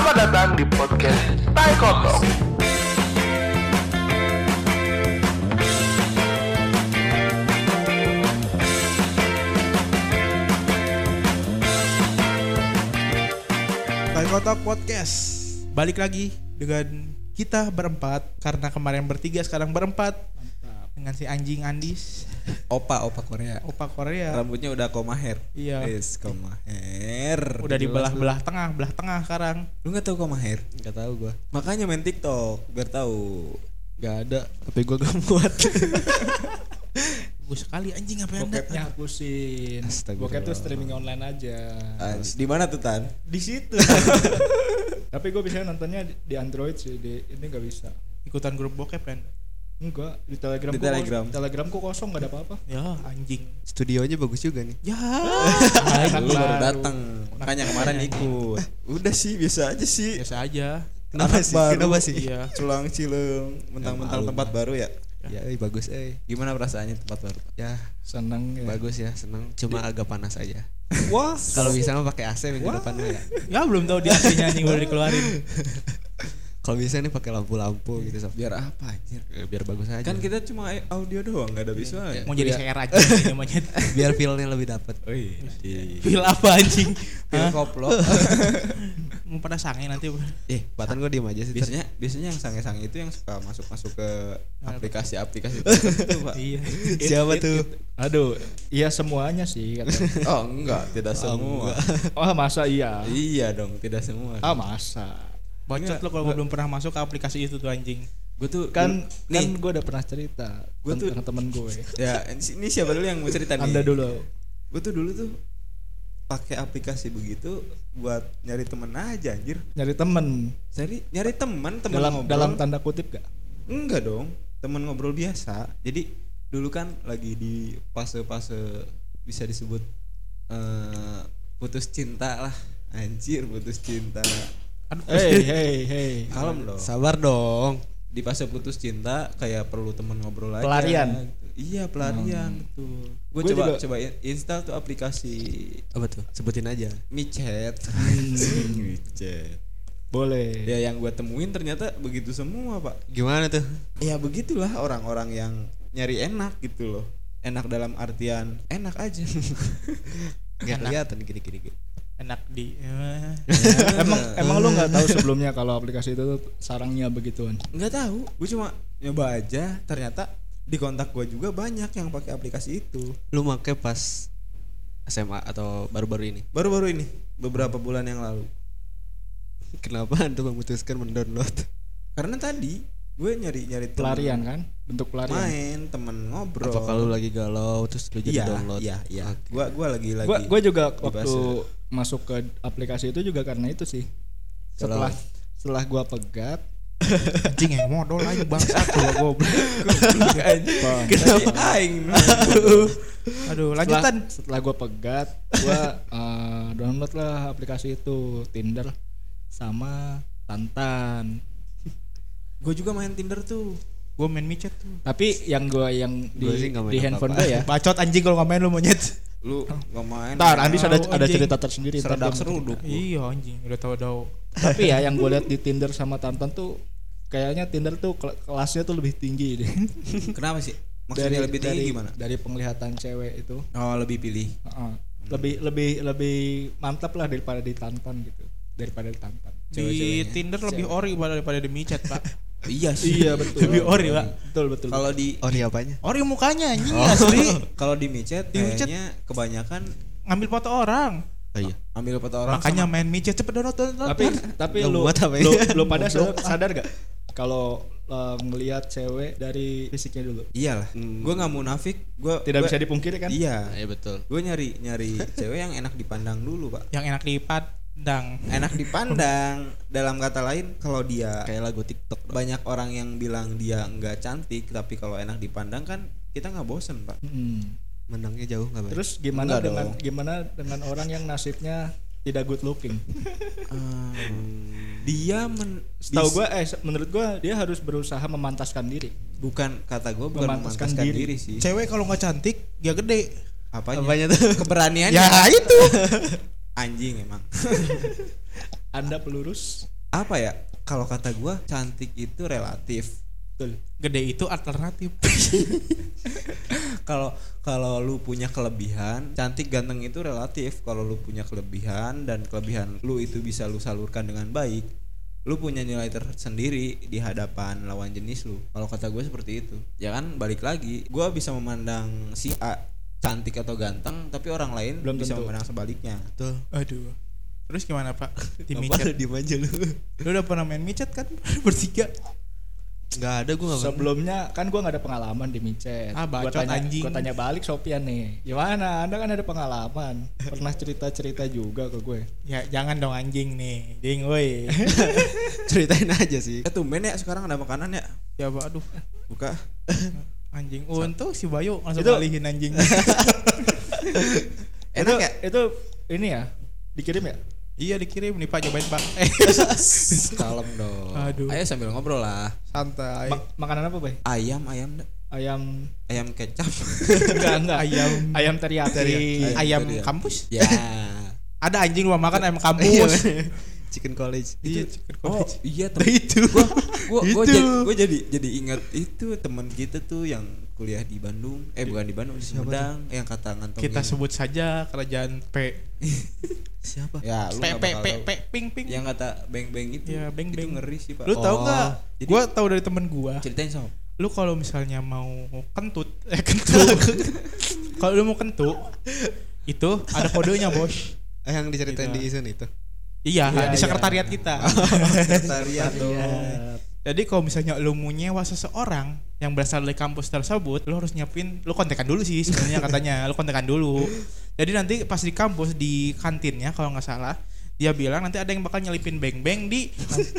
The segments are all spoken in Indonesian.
Selamat datang di podcast Tai Kotok. Tai Kotak Podcast Balik lagi dengan kita berempat Karena kemarin bertiga sekarang berempat Dengan si anjing Andis Opa, opa Korea. Opa Korea Rambutnya udah koma hair. Iya. Yes, koma hair. Udah dibelah-belah tengah Belah tengah sekarang Lu nggak tahu koma hair? Nggak tahu gua. Makanya main TikTok biar tahu. Gak ada, tapi gue gak muat. Bagus sekali anjing apa yang Bokepnya hapusin. Astagfirullah. Bokep tuh streaming online aja. Di mana tuh Tan? Di situ. tapi gue bisa nontonnya di- di Android sih, di ini gak bisa. Ikutan grup bokep kan Enggak, di Telegram. Di gua Telegram. kos- Telegram kok kosong gak ada apa-apa. Ya anjing Studionya bagus juga nih. Ya Lu baru datang. Makanya kemarin ikut. Udah sih, biasa aja sih. Biasa aja Kenapa Anak sih? baru. Kenapa sih? Iya Culang cilung, mentang-mentang tempat baru ya. Ya, eh, bagus eh. Gimana perasaannya tempat baru? Ya, Seneng ya. bagus ya, senang. Cuma agak panas aja. Wah, Kalau bisa mah pakai AC minggu depan ya. Ya belum tahu dia aslinya anjing baru dikeluarin Kalau bisa nih pakai lampu-lampu gitu sob. Biar apa anjir? Ya, biar bagus aja. Kan kita cuma audio doang, nggak ada visualnya. Mau jadi share aja monyet biar feel-nya lebih dapat. Oh iya. Feel apa anjing Feel koplo. Mau pada sange nanti Eh, batan gue diem aja sih. biasanya biasanya yang sange-sange itu yang suka masuk-masuk ke aplikasi-aplikasi tertentu, Pak. Iya Siapa tuh? aduh, iya semuanya sih. katanya. Oh, enggak, tidak semua. oh masa iya? Iya dong, tidak semua. Ah masa. Bacot lo kalau gua belum pernah masuk ke aplikasi itu tuh anjing Gue tuh Kan nih, kan gue udah pernah cerita Gua tuh- tentang temen gue. ya ini siapa dulu yang mau cerita nih? Anda dulu. Gue tuh dulu tuh pakai aplikasi begitu buat nyari temen aja anjir. Nyari temen Nyari nyari teman, teman dalam ngobrol. dalam tanda kutip gak? Enggak dong, teman ngobrol biasa. Jadi dulu kan lagi di fase-fase bisa disebut eh putus cinta lah. Anjir, putus cinta. Hey hey hey. Kalem dong. Sabar dong. Di fase putus cinta kayak perlu teman ngobrol aja. Pelarian. gitu. Iya, pelarian betul. Gue Gua coba juga- coba install tuh aplikasi Apa tuh? Sebutin aja. micet. micet. Boleh. Ya yang gue temuin ternyata begitu semua, Pak. Gimana tuh? ya begitulah orang-orang yang nyari enak gitu loh enak dalam artian enak aja Gak kelihatan gini-gini. Enak di eh. emang emang lu nggak tahu sebelumnya kalau aplikasi itu tuh sarangnya begituan. nggak tahu gue cuma nyoba aja ternyata di kontak gue juga banyak yang pakai aplikasi itu Lu make pas SMA atau baru-baru ini? baru-baru ini beberapa bulan yang lalu Kenapa antum memutuskan mendownload? karena tadi gue nyari nyari temen Pelarian kan? Bentuk pelarian. main temen ngobrol Apa kalau lagi galau terus lu jadi iya download? iya iya Oke. gue gua lagi lagi Gua gua juga waktu masuk ke aplikasi itu juga karena itu sih. Setelah setelah gua pegat. Anjing yang modal aja bangsat gua goblok. Kenapa? Aing aduh setelah, lanjutan. setelah gua pegat gua eh, download lah aplikasi itu Tinder sama Tantan. gue juga main Tinder tuh. Gua main micet tuh. Tapi yang gua yang di, Gua di handphone gua ya. bacot anjing kalau nggak main lu monyet lu nggak main Ntar Andis ada ada cerita tersendiri. seredak mau seruduk iya anjing udah tahu tahu Tapi ya yang gue lihat di Tinder sama Tantan tuh kayaknya Tinder tuh kel- kelasnya tuh lebih tinggi deh. Kenapa sih? Maksudnya lebih tinggi dari, gimana? Dari penglihatan cewek itu. Oh lebih pilih. Heeh. Lebih lebih lebih mantap lah daripada di Tantan gitu. Daripada di Tantan. di. Tinder lebih ori daripada di micet pak Iya sih. Iya betul. Lebih ori, Pak. Betul betul. Kalau di Ori apanya? ori mukanya anjing asli kalau di micet Di micet- kayaknya kebanyakan ngambil foto orang Oh iya. ambil foto orang makanya sama- main micet cepet download download tapi tapi lu buat apa ya? lu, lu pada sadar, sadar gak kalau uh, ngelihat cewek dari fisiknya dulu iyalah. Hmm. Gue nggak munafik. Gue tidak bisa dipungkiri kan Iya. Iya betul. Gue nyari nyari cewek yang enak dipandang dulu pak. yang enak dipandang Enak dipandang. Dalam kata lain kalau dia Kayak lagu TikTok. dong. banyak orang yang bilang dia nggak cantik tapi kalau enak dipandang kan kita nggak bosen pak. Mm. Menangnya jauh nggak terus gimana Enggak dengan dong. gimana dengan orang yang nasibnya tidak good looking dia men Tahu gua eh menurut gua dia harus berusaha memantaskan diri. bukan kata gue bukan Memantaskan memantaskan diri. diri. sih. cewek kalau nggak cantik ya gede Apanya? Apanya tuh? Keberaniannya. ya itu Anjing emang. Anda pelurus. apa ya kalau kata gua cantik itu relatif Betul. Gede itu alternatif. kalau kalau lu punya kelebihan cantik ganteng itu relatif kalau lu punya kelebihan dan kelebihan lu itu bisa lu salurkan dengan baik lu punya nilai tersendiri di hadapan lawan jenis lu kalau kata gue seperti itu ya kan balik lagi gue bisa memandang si A cantik atau ganteng tapi orang lain Belum bisa tentu. memandang sebaliknya Tuh. Aduh. Terus gimana Pak? Di micet. lu diem aja lu? Lu udah pernah main micet kan bertiga? Enggak ada gua enggak pernah. Sebelumnya kan gua nggak ada pengalaman di micet. Ah, Gua bacot tanya, anjing. Gua tanya balik Sopian nih. Gimana? Anda kan ada pengalaman. Pernah cerita-cerita juga ke gue. Ya jangan dong anjing nih. Ding woi. Ceritain aja sih. eh tumben ya sekarang ada makanan ya ya Pak, aduh. buka Anjing untung si Bayu langsung Itu- alihin anjing. enak itu, ya Itu ini ya. Dikirim ya? iya dikirim nih Pak cobain Pak. Eh, kalem dong Aduh. ayo sambil ngobrol lah santai. Ma- makanan apa, Bay? ayam ayam Ayam ayam kecap enggak enggak. Ayam Ayam teriyaki. Ayam ayam teriyaki. kampus? ya Ada anjing lu makan ayam kampus. Chicken college. Iya, chicken Oh college. iya Nah, temen itu. gua gua gua Itu. jadi gua jadi jadi ingat itu teman kita tuh yang kuliah di Bandung eh bukan di Bandung di Sumedang yang kata ngantongin Kita sebut saja kerajaan P. Siapa? ya lu P P P. P ping ping. yang kata beng beng itu Iya, beng itu beng. ngeri sih pak Lu tahu Oh, nggak? jadi- Gua tahu dari temen gua. ceritain sob Lu kalau misalnya mau kentut, eh kentut. kalau lu mau kentut, itu ada kodenya bos. Eh, yang diceritain Gitu. di Isun itu. Iya, Iya, di iya. sekretariat kita. sekretariat dong Iya. Jadi kalau misalnya lu mau nyewa seseorang yang berasal dari kampus tersebut, lu harus nyiapin, lu kontekan dulu sih sebenarnya katanya, lu kontekan dulu. Jadi nanti pas di kampus di kantinnya kalau nggak salah, dia bilang nanti ada yang bakal nyelipin beng-beng di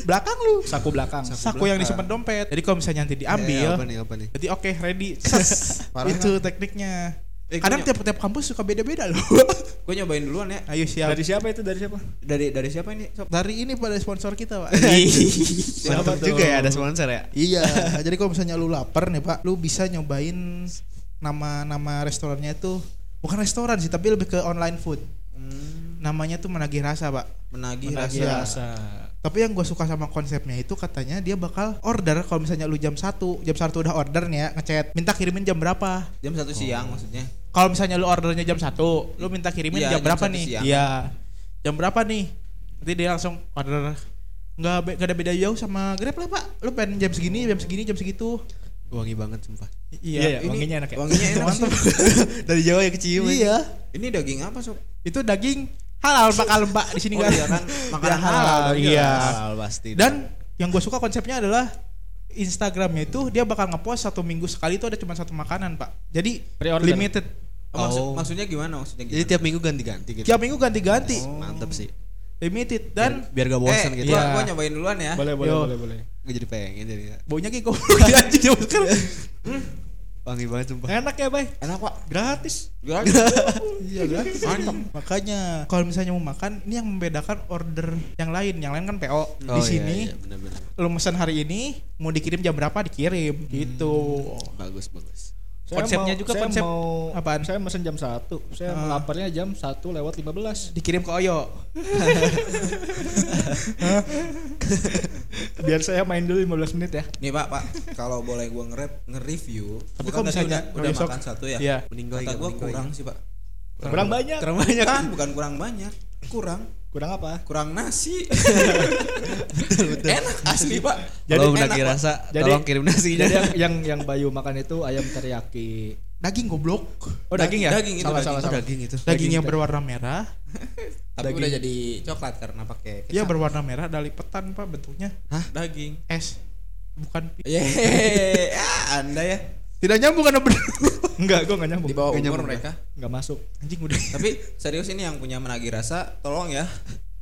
belakang lu. Saku belakang. Saku yang disimpan dompet. Jadi kalau misalnya nanti diambil, apa nih? Apa nih? jadi oke ready. Ses. Parah itu tekniknya. Eh, Kadang tiap-tiap kampus suka beda-beda loh. gue nyobain duluan ya Ayo siap. Dari siapa itu? Dari siapa? dari dari siapa ini sob Dari ini pada sponsor kita, Pak. Siapa tuh? juga ya ada sponsor ya? Iya, jadi kalau misalnya lu lapar nih Pak, lu bisa nyobain nama-nama restorannya itu bukan restoran sih, tapi lebih ke online food. Hmm, Namanya tuh menagih rasa, Pak. menagih, Menagih rasa. rasa. Tapi yang gue suka sama konsepnya itu katanya dia bakal order kalau misalnya lu jam 1, jam 1 udah order nih ya, ngechat, minta kirimin jam berapa? jam satu siang maksudnya Kalau misalnya lu ordernya jam 1, lu minta kirimin Iya, jam jam berapa satu nih? Iya. Jam berapa nih? Nanti dia langsung order nggak be- ada beda jauh sama Grab lah, Pak. Lu pengen jam segini, jam segini, jam segitu. Wangi banget sumpah. Iya, ini wanginya enak ya. wanginya enak sih Dari jauh ya kecium. Iya. ini daging apa sob Itu daging halal Pak kalau Mbak di sini Oh kan. iya kan, makanan Ya, halal dong, Iya. Halal pasti. Dan yang gue suka konsepnya adalah Instagramnya itu dia bakal ngepost satu minggu sekali itu ada cuma satu makanan pak. Jadi Pre-order. limited. Oh, maksud- Oh. maksudnya gimana maksudnya Jadi gimana? tiap minggu ganti-ganti gitu. Tiap minggu ganti-ganti. Mantep sih. Limited dan biar gak bosan eh, gitu. gua, Iya. gua nyobain duluan ya Boleh, boleh, Yo. boleh, boleh. Gue jadi pengen jadi. baunya kayak goblok ya anjing zaman sekarang. Wangi banget sumpah. Enak ya, Bay? enak pak Gratis. Gratis. Iya gratis. Makanya kalau misalnya mau makan ini yang membedakan order yang lain. Yang lain kan PO. Oh, di sini iya, iya, bener-bener. lu pesan hari ini mau dikirim jam berapa dikirim gitu. Bagus bagus. Saya Konsepnya mau- juga saya konsep mau, apaan? Saya mesen jam 1. Saya Ah. laparnya jam 1 lewat 15. Dikirim ke Oyo. Biar saya main dulu 15 menit ya. nih pak pak kalau boleh gua nge-rap nge-review Tapi kalau kan misalnya udah, udah besok- makan satu ya Iya. Kata gak? gua kurang gak? sih pak Kurang banyak. Kurang banyak. kan bukan kurang banyak kurang Kurang apa? kurang nasi enak asli pak Kalau Enak, rasa, Jadi- tolong kirim nasinya. Jadi yang, yang yang Bayu makan itu ayam teriyaki. Daging goblok. Oh, daging, ya? daging itu salah, daging. salah, Oh, salah. daging itu. Daging yang Daging. berwarna merah. tapi Daging. udah jadi coklat karena pakai Iya berwarna merah ada lipetan pak bentuknya. daging Es. Bukan Yeay, ah, anda ya Tidak nyambung kan bener. Enggak, gua enggak nyambung. di bawah Nggak umur nyambung, mereka Enggak masuk. Anjing udah. tapi serius ini yang punya menagih rasa tolong ya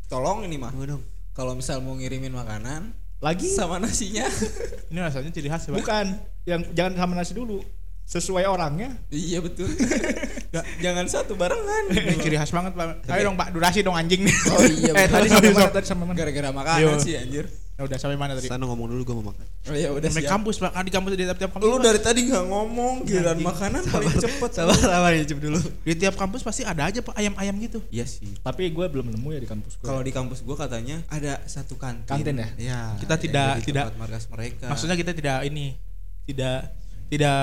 tolong ini mah dong. kalau misal mau ngirimin makanan Lagi sama nasinya Ini rasanya ciri khas ya, bukan yang jangan sama nasi dulu. Sesuai orangnya. iya betul jangan satu barengan Ini ciri khas banget, Pak. Ayo dong, Pak, durasi dong anjing nih. oh iya Eh, betul. tadi sampai mana? Tadi sampai mana? gara-gara makanan Yo. sih anjir Ya udah sampai mana tadi? Sana ngomong dulu gue mau makan. Oh ya udah Sampai siap. kampus pak, kan di kampus di tiap-tiap kampus. Lu dari tadi nggak ngomong giliran makanan paling cepet. Sabar sabar ya dulu. di tiap kampus pasti ada aja pak ayam-ayam gitu. Iya sih. Tapi gue belum nemu ya di kampus gue. Kalau di kampus gua katanya ada satu kantin. Kantin ya? Iya. Kita yang tidak- jadi tidak- markas mereka. Maksudnya kita tidak ini tidak tidak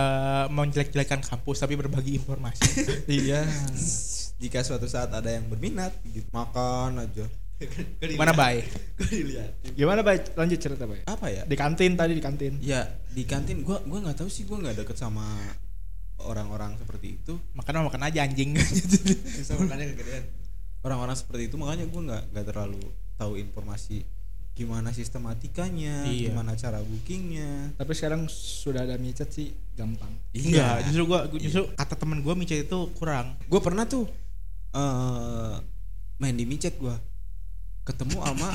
menjelek-jelekan kampus tapi berbagi informasi. iya. Jika suatu saat ada yang berminat gitu makan aja. Gimana bay? Gimana baik? Lanjut cerita baik. Apa ya? Di kantin tadi di kantin. Ya di kantin gua gua nggak tahu sih gua nggak deket sama orang-orang seperti itu. Makan mah makan aja anjing. makanya kegedean. Orang-orang seperti itu makanya gua nggak nggak terlalu tahu informasi gimana sistematikanya, Iya. gimana cara bookingnya. Tapi sekarang sudah ada micet sih gampang. Enggak, justru gua gua- justru kata temen gua micet itu kurang. gue pernah tuh eh main di micet gue ketemu sama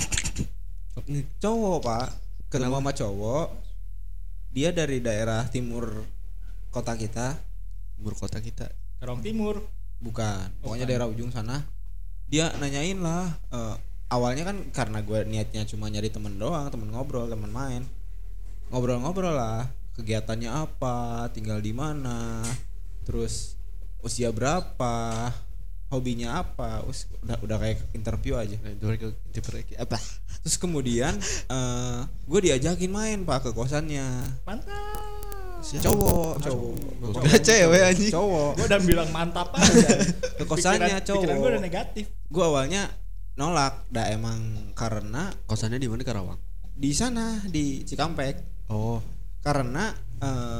cowok pak. Ketemu sama cowok. Dia dari daerah timur kota kita. Timur kota kita. Kerong Timur. bukan. Pokoknya Bukan. daerah ujung sana. Dia nanyain lah eh, awalnya kan karena gue niatnya cuma nyari temen doang temen ngobrol temen main. Ngobrol-ngobrol lah kegiatannya apa tinggal di mana terus usia berapa hobinya apa? Us, udah udah kayak interview aja. Nah, apa? terus kemudian eh gue diajakin main pak ke kosannya. Mantap. cowok. Cowok. Gak cewek anjing. cowok. Gue udah bilang mantap aja. ke kosannya Pikiran- cowok Pikiran gue udah negatif. gue awalnya nolak. Dah emang karena Kosannya di mana? Karawang? di sana di Cikampek. Oh, karena eh,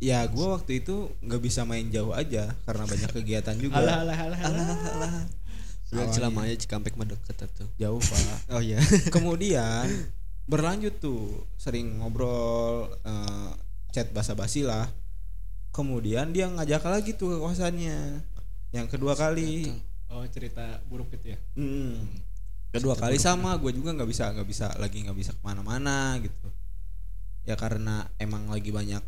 ya gue waktu itu nggak bisa main jauh aja karena banyak kegiatan juga Alah alah alah alah. alah. Bilang Awalnya. Cilamaya Cikampek mah deket tuh. jauh pak Oh iya. kemudian berlanjut tuh sering ngobrol eh, chat basa-basi lah kemudian dia ngajak lagi tuh ke kosannya yang kedua kali Oh cerita buruk itu ya. Hmm. kedua kali sama gue juga nggak bisa nggak bisa lagi nggak bisa ke mana-mana gitu ya karena emang lagi banyak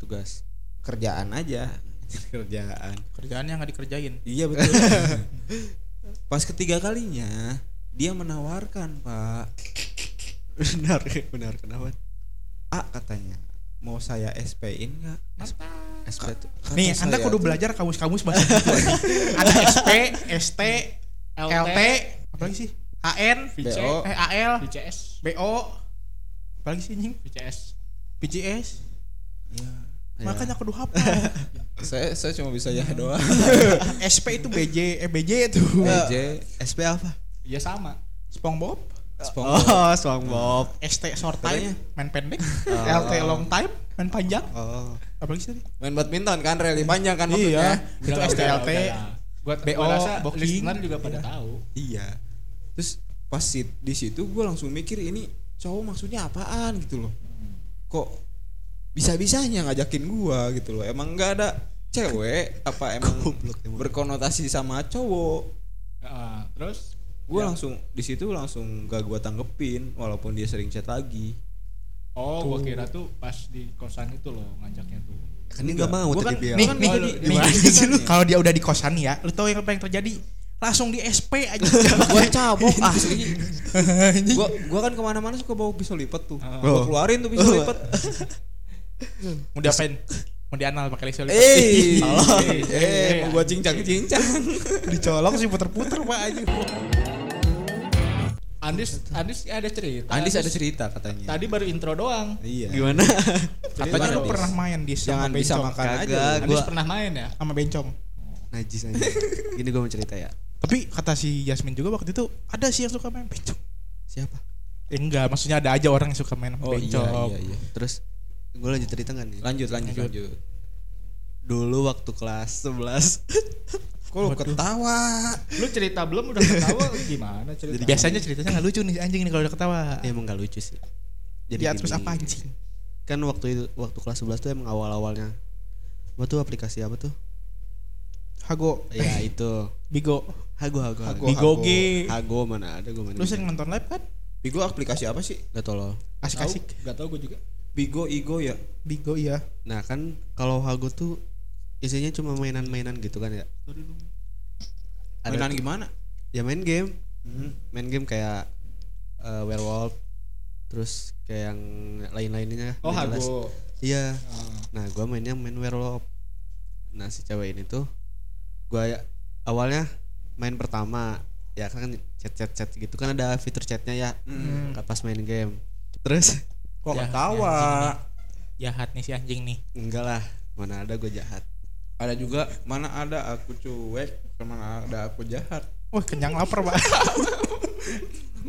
tugas kerjaan aja kerjaan Kerjaannya nggak dikerjain. iya betul pas ketiga kalinya dia menawarkan pak benar, benar kenapa? A katanya mau saya SP-in nggak SP tuh. Nih, Anda kudu tuh, belajar kamus-kamus bahasa gitu. Ada SP, ST, LT, apalagi sih? AN, VC, BO. eh AL, VCS, BO, apalagi sih anjing? VCS. PGS. Iya. Makanya kudu hafal. saya saya cuma bisa ya doang SP itu BJ, eh BJ itu. BJ SP apa? Iya sama. SpongeBob, SpongeBob Oh, SpongeBob. ST short time, main pendek, LT long time, main panjang. Oh. Apalagi sih tadi? main badminton kan rally panjang kan maksudnya Itu STLT. Buat BO, rasa listener juga pada tahu. iya terus pas di situ gue langsung mikir ini cowok maksudnya apaan gitu loh kok bisa bisanya ngajakin gua gitu loh. Emang nggak ada cewek apa emang berkonotasi sama cowok? Ah, terus? Gue Ya. langsung di situ langsung gak gua tanggepin walaupun dia sering chat lagi. Oh gua kira tuh pas di kosan itu loh ngajaknya tuh. Kan dia enggak. mau Gua tadi kan- bilang. Nih, kan nih, gua nih, nih, lu? kalau dia udah di kosan nih ya, lu tau yang apa yang terjadi? Langsung di SP aja. gua cabok asli. Gua gua kan ke mana-mana suka bawa pisau lipat tuh. Gua keluarin tuh pisau lipat Mau diapain? Mau dianal pakai laser eh Eh, eh mau gua cincang cincang dicolong sih puter-puter pak aja. Andis Andis ada cerita. Andis ada cerita katanya Tadi baru intro doang. iya Gimana? Katanya lu pernah main di sama jangan bisa makan aja. Andis Gua- pernah main ya? sama bencong. Najis aja. Gini gue mau cerita ya. Tapi kata si Yasmin juga waktu itu ada sih yang suka main bencong. Siapa? Eh, enggak, maksudnya ada aja orang yang suka main oh bencong. iya iya iya Terus gue lanjut cerita kan nih. lanjut lanjut Lanjut. lanjut Dulu waktu kelas 11 kok lu ketawa Lu cerita belum udah ketawa gimana cerita? Biasanya ceritanya nggak lucu nih anjing nih kalau udah ketawa. ya emang gak lucu sih. Jadi ya terus apa anjing? Kan waktu itu waktu kelas 11 tuh emang awal-awalnya apa tuh aplikasi apa tuh? Hago, Ya itu. Bigo. Hago Hago. Hago. Hago, Bigo G. Hago mana ada gue mana. Lu sering nonton live kan? Bigo aplikasi apa sih Gak tolol. Asik-asik. Gak tau gue juga. Bigo Igo ya Bigo iya. Nah kan kalau Hago tuh isinya cuma mainan-mainan gitu kan ya. Ada mainan tuh- gimana Ya main game. Hmm. Main game kayak eh, werewolf, terus kayak yang lain-lainnya Oh. Hago. iya Ah. nah gua mainnya main werewolf nah si cewek ini tuh gua ya- awalnya main pertama ya kan chat chat chat gitu kan ada fitur chatnya ya Hmm. pas main game terus Kok Ya, ketawa? Jahat nih si anjing nih. enggak lah mana ada gue jahat Ada juga mana ada aku cuek, mana ada aku jahat. Wah kenyang lapar pak.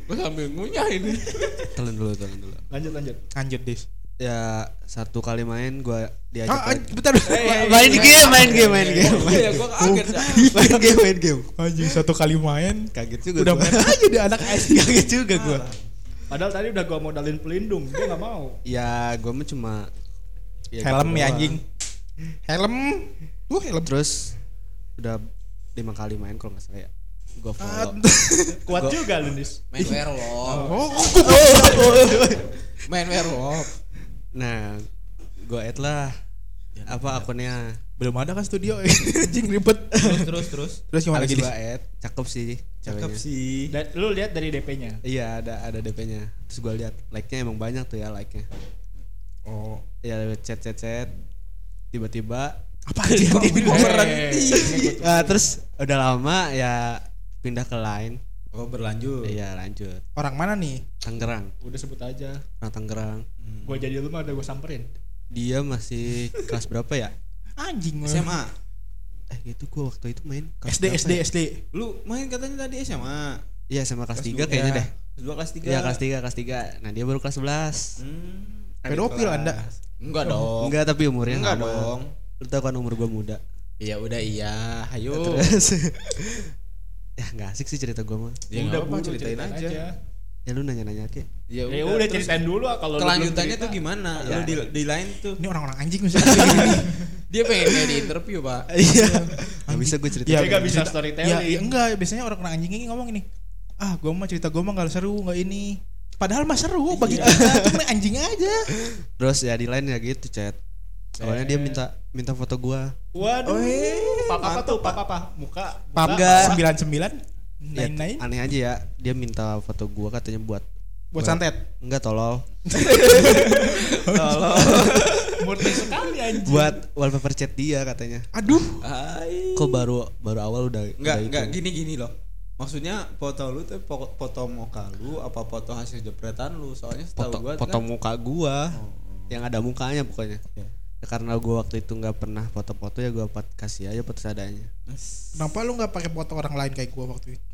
Gue sambil ngunyah ini. telan dulu telan dulu Lanjut lanjut. Lanjut dis. ya satu kali main gua diajak Ah, main, bentar. main game main game main game Iya, gue kaget. main game main game Anjing satu kali main. kaget juga Udah gua. main aja di anak SD. kaget juga gua Padahal tadi udah gua modalin pelindung, dia nggak mau. ya gua mah cuma ya Helm gitu ya anjing. Helm. Tuh helm. terus udah lima kali main kalau nggak salah ya gua follow Kuat juga lu, Nis. Main werewolf. Oh, Main werewolf. nah gua add lah apa akunnya belum ada kan studio anjing ribet. Terus terus terus. Terus gimana lagi add cakep sih Cakep sih. Dan lu lihat dari DP-nya. iya ada ada DP-nya terus gua lihat like-nya emang banyak tuh ya like-nya Oh. ya chat chat chat tiba-tiba Apa aja ini Eh, berhenti. Nah, terus udah lama ya pindah ke lain. Oh berlanjut. Iya, lanjut. Orang mana nih? Tangerang. Udah sebut aja. Orang Tangerang. Gua jadi lu mah udah gua samperin. Dia masih kelas berapa ya? Anjing. SMA. Eh, itu gua waktu itu main kelas SD SD ya? SD. Lu main katanya tadi SMA. Iya, sama kelas 3 dua- kayaknya ya. deh. Kelas dua kelas tiga. Iya, kelas 3, kelas 3. Nah, dia baru kelas 11. Hmm. Pedofil. Anda. Enggak dong. Enggak, tapi umurnya Enggak sama. dong. Lu tau kan umur gua muda. Ya udah iya. Ayo. Terus ya nggak asik sih cerita gua mah. Ya udah apa buru, ceritain aja. Ya lu nanya-nanya ke. Ya Ya udah terus ceritain dulu ah kalau Kelanjutannya tuh gimana? Ya. Lu di di lain tuh. Ini orang-orang anjing misalnya. Dia pengen kayak di interview, Pak. Iya. Gak bisa gue cerita. Dia nggak bisa cerita- storytelling. Ya, ya enggak, biasanya orang-orang anjing ini ngomong ini. Ah, gua mah cerita gua mah enggak seru, enggak ini. Padahal mah seru bagi kita, cuma anjing aja. Terus ya di lain ya gitu chat. Awalnya dia minta minta foto gua. Waduh. eh, papa apa tuh? Papa apa? Muka. Pap Enggak. 99 Ya, Nain nain aneh aja ya. Dia minta foto gua katanya buat buat santet. Enggak tolol. Murni sekali anjing. buat wallpaper chat dia katanya. Aduh, Hai. Kok baru baru awal udah Enggak, udah enggak itu? gini gini loh. Maksudnya foto lu tuh foto muka lu apa foto hasil jepretan lu? Soalnya foto setahu gua foto kan- muka gua Oh. yang ada mukanya pokoknya. Ya. Ya, karena gua waktu itu nggak pernah foto-foto ya gua pat kasih aja foto seadanya. kenapa lu enggak pakai foto orang lain kayak gua waktu itu?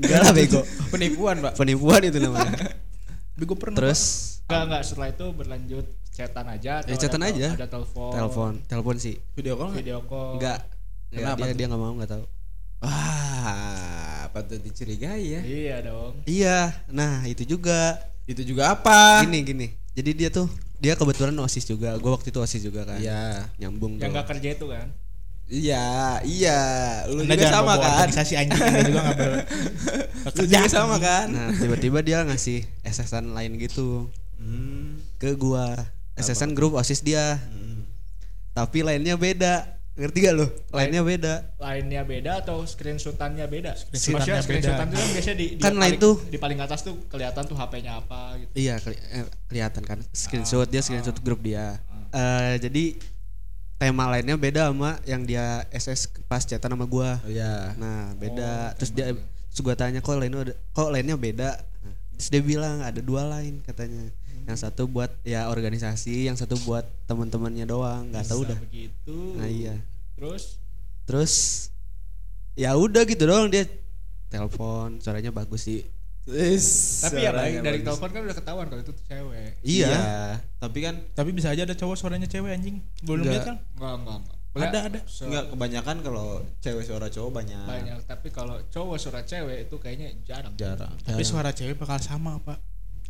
Enggak lah bego. Penipuan, Pak. Penipuan itu namanya. Tapi gua pernah. Terus Enggak enggak setelah itu berlanjut chatan aja Ya, chatan ada, aja. Ada telepon. telepon, telepon sih. Video call nggak? Video call. Enggak. Enggak, Kenapa dia tuh? dia nggak mau nggak tahu. Wah, patut dicurigai ya. Iya dong. Iya, nah itu juga. Itu juga apa? Gini gini. Jadi dia tuh dia kebetulan osis juga. Gue waktu itu osis juga kan. Iya. Nyambung Yang tuh. enggak kerja itu kan. Iya, iya. Lu Anda juga sama bawa kan? organisasi anjing Anda juga enggak ber Lu juga sama kan? Nah tiba-tiba dia ngasih SSN lain gitu Hmm. ke gua. SSN grup osis dia. Hmm. Tapi lainnya beda. Ngerti gak lo? Lainnya beda. Lainnya beda atau screenshotannya beda? Screenshotannya Maksudnya screenshotan beda. itu kan biasanya di, di Kan lain paling, tuh. di paling atas tuh kelihatan tuh HP-nya apa gitu. Iya keli- eh, kelihatan kan. Screenshot dia screenshot grup dia. Eh, jadi tema lainnya beda sama yang dia SS pas chatan sama gua. Oh iya. Nah beda. terus dia terus gua tanya kok lainnya ada, kok lainnya beda. Nah, terus dia bilang ada dua lain katanya. Yang satu buat ya organisasi, yang satu buat teman-temannya doang. Nggak tahu Bisa dah. Begitu. Nah iya. Terus Terus ya udah gitu doang dia telepon suaranya bagus sih. tapi ya baik dari telepon kan udah ketahuan kalau itu cewek. Iya. Tapi kan Tapi bisa aja ada cowok suaranya cewek anjing. Belum lihat kan? Enggak, enggak, enggak. Ada ada. Se- enggak kebanyakan kalau cewek suara cowok banyak. banyak, tapi kalau cowok suara cewek itu kayaknya jarang. Jarang. Tapi suara cewek bakal sama, Pak.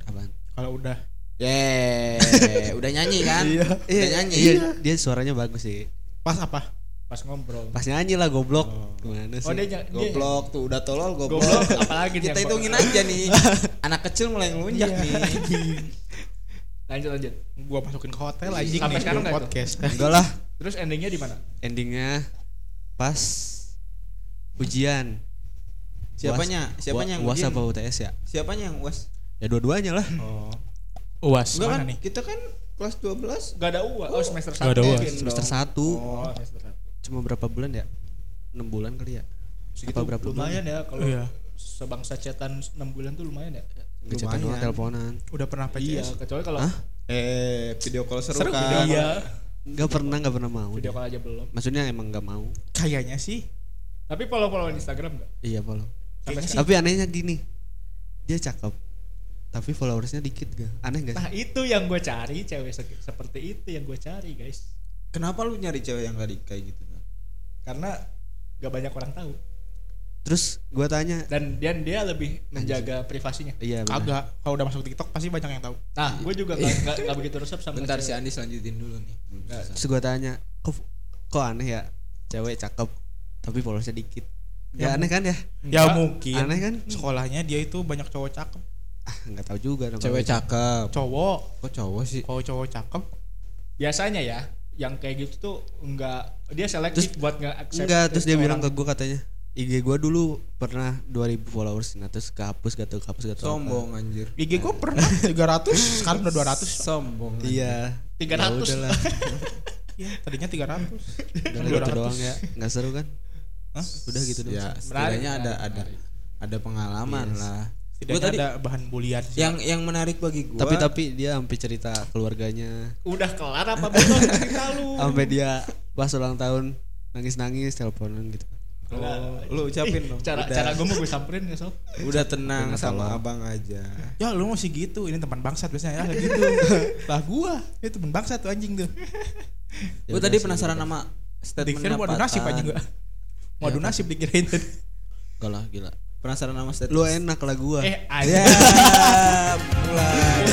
Apaan? Kalau udah Yeay, udah nyanyi kan? Iya. Udah nyanyi. Iya, dia suaranya bagus sih. pas apa? Pas ngobrol. Pas nyanyi lah goblok. Gimana sih? Oh dia, ny- dia Goblok tuh udah tolol goblok. Goblok, apalagi Kita hitungin goblok? aja nih. Anak kecil mulai ngelunjak nih. lanjut lanjut. Gua masukin ke hotel anjing Sampai nih, sekarang nggak podcast. Enggak lah. Terus endingnya di mana? Endingnya pas ujian. Siapanya? UAS- Siapanya yang UAS ujian? apa UTS ya? Siapanya yang UAS? Ya dua-duanya lah. Oh. UAS Enggak kan mana nih? kita kan kelas 12 Gak ada uang. Oh semester Nggak satu. ada UAS. Semester dong. satu. Oh semester satu. Cuma berapa bulan ya? 6 bulan kali ya. Segitu Apa berapa lumayan ya kalau Iya. sebangsa cetan 6 bulan tuh lumayan ya. Ngecetan doang Lumayan. teleponan. Udah pernah Iya, PCS? kecuali kalau Hah? Eh, video call seru, Seru, kan? iya Enggak pernah, enggak pernah mau. video call aja belum. Maksudnya emang enggak mau. Kayaknya sih. Tapi follow-follow Instagram enggak? Iya, follow. Tapi anehnya gini. Dia cakep. Tapi followersnya dikit gak? Aneh gak sih? Nah itu yang gue cari cewek se- seperti itu yang gue cari guys. Kenapa lu nyari cewek yang tadi kayak gitu? Bang? Karena gak banyak orang tahu Terus gua tanya, dan dia dia lebih menjaga privasinya. iya benar. Kagak. Kalau udah masuk TikTok pasti banyak yang tahu. Nah, gue juga gak, gak, gak begitu resep sama Bentar si. Andi selanjutin dulu nih. Selesai. Terus gua tanya, kok kok aneh ya? Cewek cakep tapi followersnya dikit. Ya, Ya, aneh kan ya? Ya Enggak. mungkin. Aneh kan? Sekolahnya dia itu banyak cowok cakep. Ah, enggak tahu juga namanya. Cewek cakep. Cowok. Kok cowok sih? Kalau cowok cakep. Biasanya ya, yang kayak gitu tuh enggak dia selektif buat nggak accept Enggak, terus dia orang. bilang ke gua katanya, IG gua dulu pernah 2000 followers nah terus kehapus gak tuh kehapus gak tuh apa. Sombong anjir. IG gue pernah 300, sekarang udah 200. Sombong. anjir. Iya. 300. Ya udahlah. Iya, tadinya 300. Udah gitu 200. doang ya. Enggak seru kan? Hah? Udah gitu doang. Ya, setidaknya ada ada ada pengalaman Yes. lah. Setidaknya Gua tadi ada bahan bulian sih. yang yang menarik bagi gua Tapi tapi dia sampai cerita keluarganya, Udah kelar apa belum cerita lu? sampai dia pas ulang tahun nangis-nangis teleponan gitu. Oh, lu ucapin dong. Cara udah, cara gue mau gue samperin ya sob. udah tenang sama abang aja. Ya lu masih gitu, ini teman bangsat biasanya ya gitu. lah gua, itu teman bangsat tuh anjing tuh. Ya Gua tadi penasaran sama Dikira statementnya mau adu nasib anjing gua. Mau adu nasib dikirain tadi. Enggak lah, gila. Penasaran sama statement. Lu enak lah gua. Eh, Ya, aja. mulai.